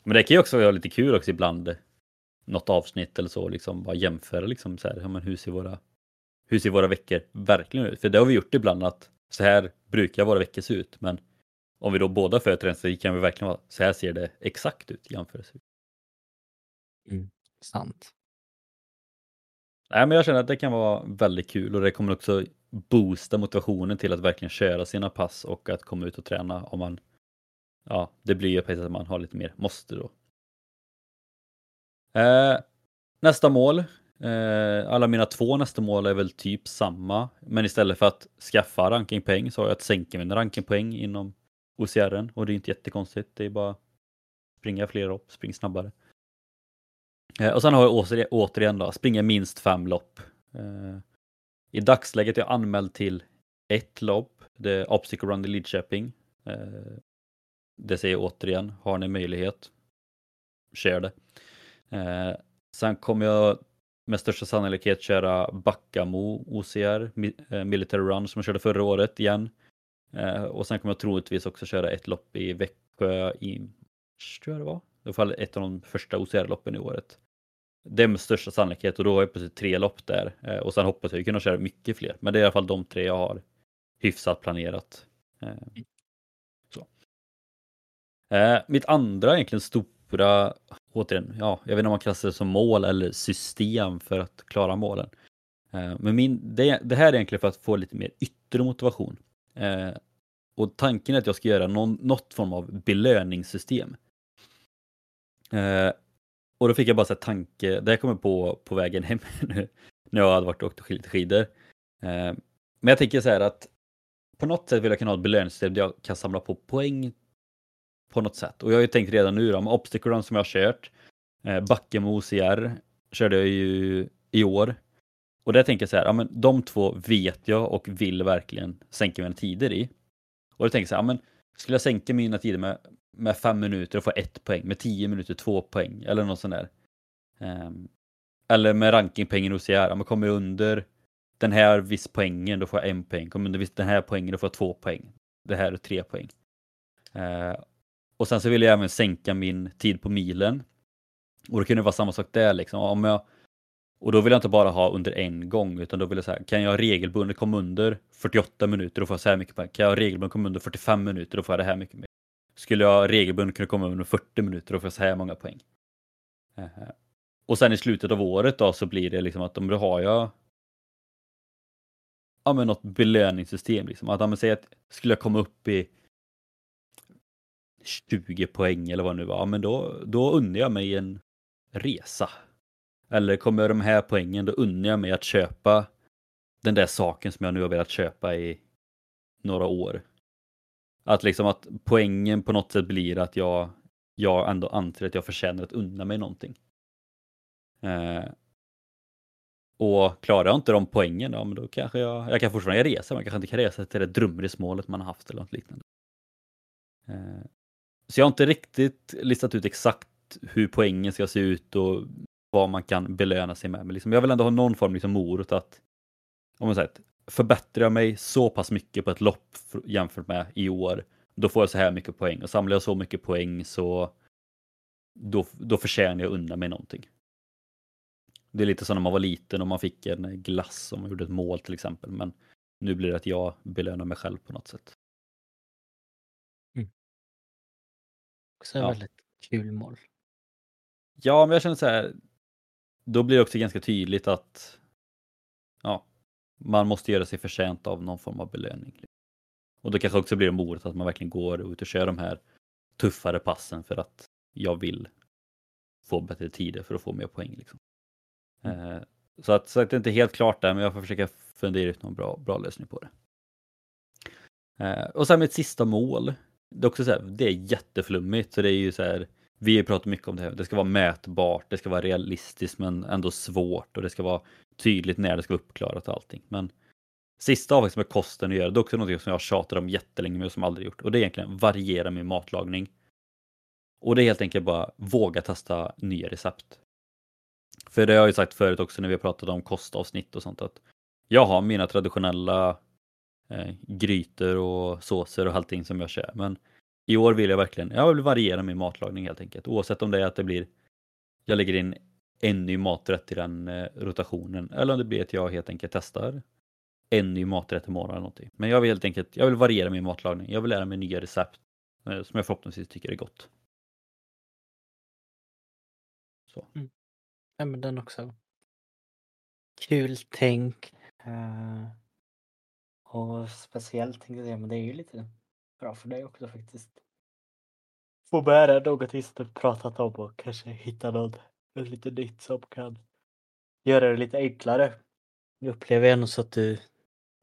Men det kan ju också vara lite kul också ibland. Något avsnitt eller så, liksom bara jämföra liksom så här, ja, men hur ser våra hur ser våra veckor verkligen ut? För det har vi gjort ibland att så här brukar våra veckor se ut, men om vi då båda föder en så kan vi verkligen vara så här ser det exakt ut i jämförelse. Mm, sant. Nej, men jag känner att det kan vara väldigt kul och det kommer också boosta motivationen till att verkligen köra sina pass och att komma ut och träna om man Ja, det blir ju på att man har lite mer måste då. Eh, nästa mål. Eh, alla mina två nästa mål är väl typ samma, men istället för att skaffa rankingpoäng så har jag att sänka min rankingpoäng inom OCRen och det är inte jättekonstigt. Det är bara springa fler lopp, spring snabbare. Eh, och sen har jag återigen då, springa minst fem lopp. Eh, i dagsläget är jag anmäld till ett lopp, det är Obstacle Run i Lidköping. Eh, det säger jag återigen, har ni möjlighet, kör det. Eh, sen kommer jag med största sannolikhet köra Backamo OCR, eh, Military Run som jag körde förra året igen. Och sen kommer jag troligtvis också köra ett lopp i Växjö i mars, tror jag det var. i alla fall ett av de första OCR-loppen i året. Det är med största sannolikhet och då har jag precis tre lopp där. Eh, och sen hoppas jag kunna köra mycket fler. Men det är i alla fall de tre jag har hyfsat planerat. Eh, så. Eh, mitt andra egentligen stora, återigen, ja, jag vet inte om man klassar det som mål eller system för att klara målen. Men min, det, det här är egentligen för att få lite mer yttre motivation. Och tanken är att jag ska göra någon, något form av belöningssystem. Och då fick jag bara så tanke, det här kommer på på vägen hem (laughs) nu när jag hade varit och åkt lite skidor. Eh, men jag tänker så här att på något sätt vill jag kunna ha ett belöningssystem där jag kan samla på poäng på något sätt. Och jag har ju tänkt redan nu då, med Obstacle Run som jag har kört, eh, Backe med OCR körde jag ju i år. Och där tänker jag så här, ja, men de två vet jag och vill verkligen sänka mina tider i. Och då tänker jag så här, ja, men skulle jag sänka mina tider med, med fem minuter och få ett poäng, med tio minuter två poäng eller något sånt där. Um, eller med rankingpengen hos er, om jag kommer under den här viss poängen då får jag en poäng, kommer under den här poängen då får jag två poäng. Det här är tre poäng. Uh, och sen så vill jag även sänka min tid på milen. Och det kunde vara samma sak där liksom. Om jag och då vill jag inte bara ha under en gång utan då vill jag säga, kan jag regelbundet komma under 48 minuter då får jag så här mycket poäng. Kan jag regelbundet komma under 45 minuter då får jag det här mycket mer. Skulle jag regelbundet kunna komma under 40 minuter och få så här många poäng. Eh, och sen i slutet av året då så blir det liksom att om då har jag ja men något belöningssystem liksom. Att om säger att skulle jag komma upp i 20 poäng eller vad det nu var, ja, men då, då unnar jag mig en resa eller kommer de här poängen, då unnar jag mig att köpa den där saken som jag nu har velat köpa i några år. Att liksom att poängen på något sätt blir att jag, jag ändå anser att jag förtjänar att unna mig någonting. Eh, och klarar jag inte de poängen, ja, men då kanske jag, jag kan fortfarande resa, men jag kanske inte kan resa till det drömresmålet man har haft eller något liknande. Eh, så jag har inte riktigt listat ut exakt hur poängen ska se ut och vad man kan belöna sig med. Men liksom, jag vill ändå ha någon form liksom, morot att om man säger, förbättrar jag mig så pass mycket på ett lopp jämfört med i år, då får jag så här mycket poäng. Och samlar jag så mycket poäng så då, då förtjänar jag unna mig någonting. Det är lite som när man var liten och man fick en glass om man gjorde ett mål till exempel. Men nu blir det att jag belönar mig själv på något sätt. Också Ja. väldigt kul mål. Ja, men jag känner så här. Då blir det också ganska tydligt att ja, man måste göra sig förtjänt av någon form av belöning. Och då kanske också blir det morot att man verkligen går ut och kör de här tuffare passen för att jag vill få bättre tider för att få mer poäng. Liksom. Eh, så, att, så att det inte är helt klart där, men jag får försöka fundera ut någon bra, bra lösning på det. Eh, och sen mitt sista mål. Det är också så här, det är jätteflummigt, så det är ju så här. Vi har ju pratat mycket om det här. Det ska vara mätbart, det ska vara realistiskt men ändå svårt och det ska vara tydligt när det ska vara uppklarat och allting. Men sista avvägningen med kosten att göra, det är också något som jag tjatar om jättelänge men som jag aldrig gjort. Och det är egentligen variera min matlagning. Och det är helt enkelt bara våga testa nya recept. För det har jag ju sagt förut också när vi har pratat om kostavsnitt och sånt att jag har mina traditionella eh, grytor och såser och allting som jag kör. Men i år vill jag verkligen, jag vill variera min matlagning helt enkelt. Oavsett om det är att det blir, jag lägger in en ny maträtt i den eh, rotationen eller om det blir att jag helt enkelt testar en ny maträtt imorgon eller någonting. Men jag vill helt enkelt, jag vill variera min matlagning. Jag vill lära mig nya recept eh, som jag förhoppningsvis tycker är gott. Så. Mm. Ja, men den också. Kul tänk. Uh, och speciellt tänkte jag men det är ju lite bra för dig också faktiskt. Få dig något som du pratat om och kanske hitta något lite nytt som kan göra det lite enklare. Jag upplever ändå så att du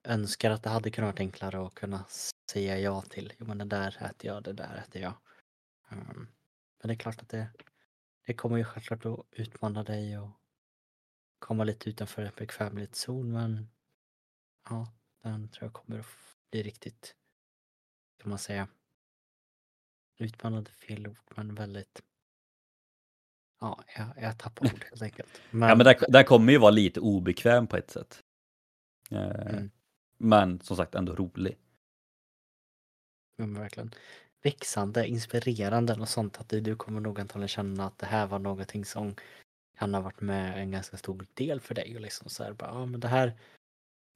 önskar att det hade kunnat vara enklare att kunna säga ja till. Jo men det där äter jag, det där äter jag. Ehm, men det är klart att det, det kommer ju självklart att utmana dig och komma lite utanför en bekvämlighetszon men ja, den tror jag kommer att bli riktigt, kan man säga, utmanande fel ord men väldigt Ja, jag, jag tappar ord helt enkelt. (laughs) Men, Ja men där, där kommer ju vara lite obekväm på ett sätt. Eh, Mm. Men som sagt ändå rolig. Ja, men verkligen. Växande, inspirerande och sånt att du, du kommer nog antagligen känna att det här var någonting som kan ha varit med en ganska stor del för dig och liksom så här bara, ja men det här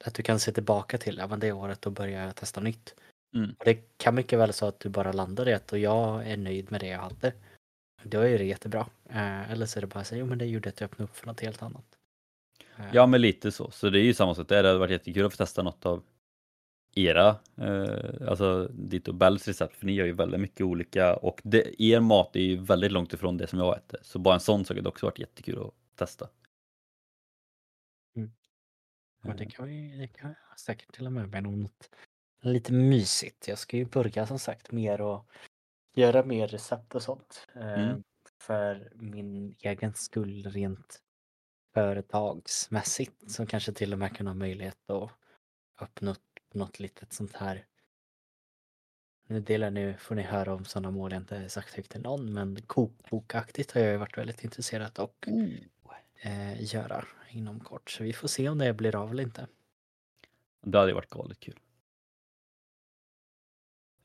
att du kan se tillbaka till, ja men det året då börjar jag testa nytt. Mm. Det kan mycket väl så att du bara landar i ett och jag är nöjd med det jag hade. Då är det jättebra. Eh, eller så är det bara så jo men det gjorde att jag öppnade upp för något helt annat. Eh, Ja men lite så. Så det är ju samma sak där. Det hade varit jättekul att få testa något av era, eh, alltså ditt och Bells recept. För ni gör ju väldigt mycket olika och det, er mat är ju väldigt långt ifrån det som jag äter. Så bara en sån sak hade också varit jättekul att testa. Men det kan, vi, det kan jag säkert till och med med något lite mysigt. Jag ska ju börja som sagt mer och göra mer recept och sånt. Eh, Mm. För min egen skull rent företagsmässigt. Som kanske till och med kan ha möjlighet att öppna upp något litet sånt här. Nu delar nu får ni höra om sådana mål jag inte sagt högt till någon men kokbokaktigt har jag ju varit väldigt intresserad och eh, göra inom kort. Så vi får se om det blir av eller inte. Det hade ju varit galet kul.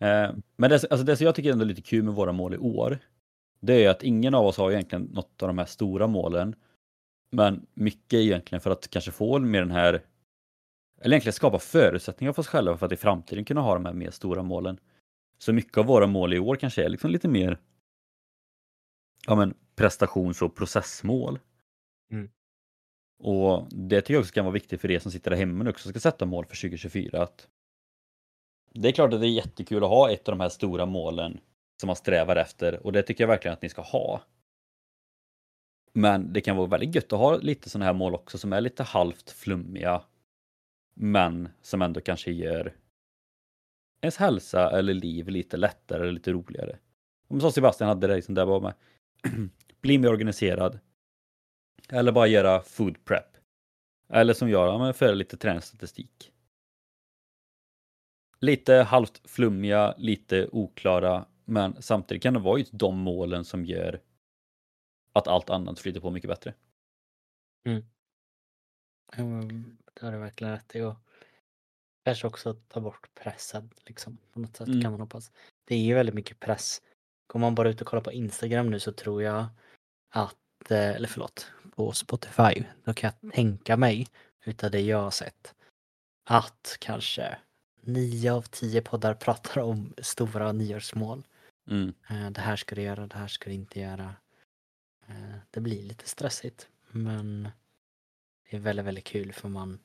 Eh, men det, alltså det som jag tycker ändå är lite kul med våra mål i år, det är att ingen av oss har egentligen något av de här stora målen. Men mycket egentligen för att kanske få mer den här, eller egentligen skapa förutsättningar för oss själva för att i framtiden kunna ha de här mer stora målen. Så mycket av våra mål i år kanske är liksom lite mer ja men, prestations och processmål. Mm. Och det tycker jag också kan vara viktigt för er som sitter där hemma nu också ska sätta mål för 2024. Att det är klart att det är jättekul att ha ett av de här stora målen som man strävar efter och det tycker jag verkligen att ni ska ha. Men det kan vara väldigt gött att ha lite sådana här mål också som är lite halvt flummiga men som ändå kanske gör ens hälsa eller liv lite lättare eller lite roligare. Om så Sebastian hade det liksom där bara med (clears throat) bli mer organiserad. Eller bara göra food prep. Eller som jag, ja, men föra lite träningsstatistik. Lite halvt flummiga, lite oklara, men samtidigt kan det vara just de målen som gör att allt annat flyter på mycket bättre. Men Det har du verkligen rätt i. Och kanske också ta bort pressen liksom, på något sätt Mm. kan man hoppas. Det är ju väldigt mycket press går man bara ut och kollar på Instagram nu så tror jag att, eh, eller förlåt, på Spotify, då kan jag tänka mig utav det jag har sett att kanske nio av tio poddar pratar om stora nyårsmål. Mm. Eh, Det här ska du göra, det här ska du inte göra. Eh, Det blir lite stressigt men det är väldigt, väldigt kul för man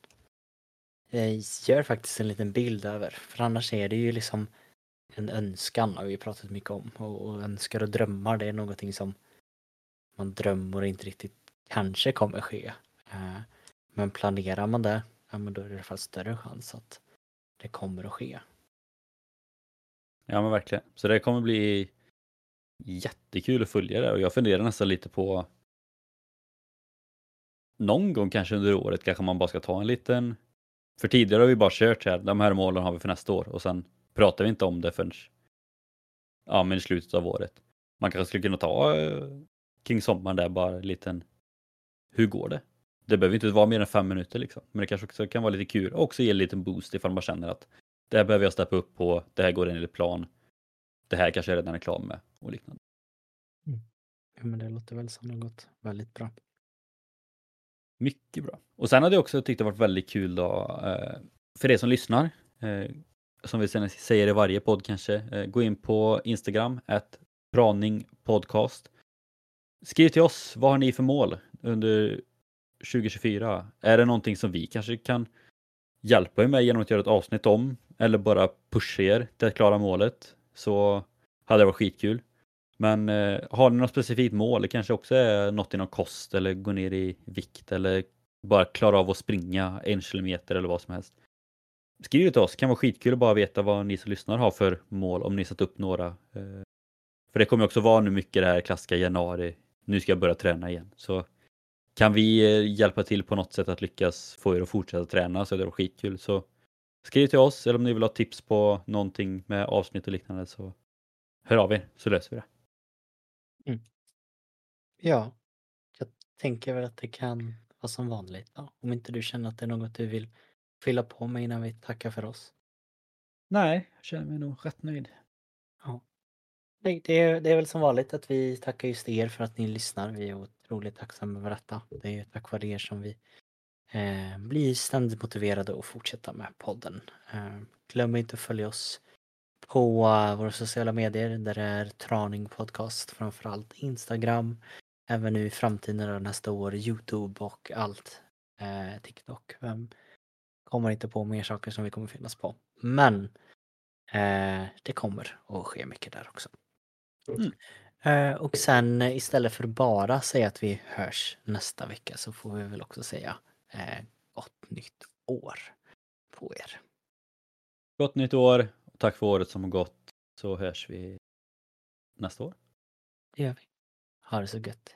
gör faktiskt en liten bild över. För annars är det ju liksom en önskan har vi pratat mycket om. Och, och önskar och drömmar det är någonting som man drömmer och inte riktigt kanske kommer ske. Eh, Men planerar man det, ja men då är det i alla fall större chans att det kommer att ske. Ja men verkligen. Så det kommer bli jättekul att följa det och jag funderar nästan lite på någon gång kanske under året kanske man bara ska ta en liten för tidigare har vi bara kört så här, de här målen har vi för nästa år och sen pratar vi inte om det förrän ja, men i slutet av året. Man kanske skulle kunna ta eh, kring sommaren där bara en liten hur går det? Det behöver inte vara mer än fem minuter liksom, men det kanske också kan vara lite kul och också ge en liten boost ifall man känner att det här behöver jag steppa upp på, det här går enligt plan, det här kanske jag redan är klar med och liknande. Ja, men det låter väl som något väldigt bra. Mycket bra. Och sen hade jag också tyckt det varit väldigt kul då, eh, för er som lyssnar, eh, som vi säger i varje podd kanske, eh, gå in på Instagram, att podcast. Skriv till oss, vad har ni för mål under 2024? Är det någonting som vi kanske kan hjälpa er med genom att göra ett avsnitt om eller bara pusha er till att klara målet så hade det varit skitkul. Men eh, har ni något specifikt mål, det kanske också är något inom kost eller gå ner i vikt eller bara klara av att springa en kilometer eller vad som helst. Skriv det till oss, det kan vara skitkul att bara veta vad ni som lyssnar har för mål om ni satt upp några. Eh, för det kommer också vara nu mycket det här klassiska januari, nu ska jag börja träna igen. Så kan vi eh, hjälpa till på något sätt att lyckas få er att fortsätta träna så är det var skitkul. Så skriv till oss eller om ni vill ha tips på någonting med avsnitt och liknande så hör av er så löser vi det. Ja, jag tänker väl att det kan vara som vanligt. Ja, om inte du känner att det är något du vill fylla på med innan vi tackar för oss. Nej, jag känner mig nog rätt nöjd. Nej, det är, det är väl som vanligt att vi tackar just er för att ni lyssnar. Vi är otroligt tacksam över detta. Det är tack vare er som vi eh, blir ständigt motiverade att fortsätta med podden. Eh, glöm inte att följa oss på eh, våra sociala medier där det är Traning Podcast, framförallt Instagram, även nu i framtiden och nästa år Youtube och allt. Eh, TikTok. Vem kommer inte på mer saker som vi kommer finnas på. Men eh, det kommer att ske mycket där också. Mm. Eh, och sen eh, istället för bara säga att vi hörs nästa vecka så får vi väl också säga eh, gott nytt år på er. Gott nytt år och tack för året som har gått så hörs vi nästa år. Det gör vi. Ha det så gött.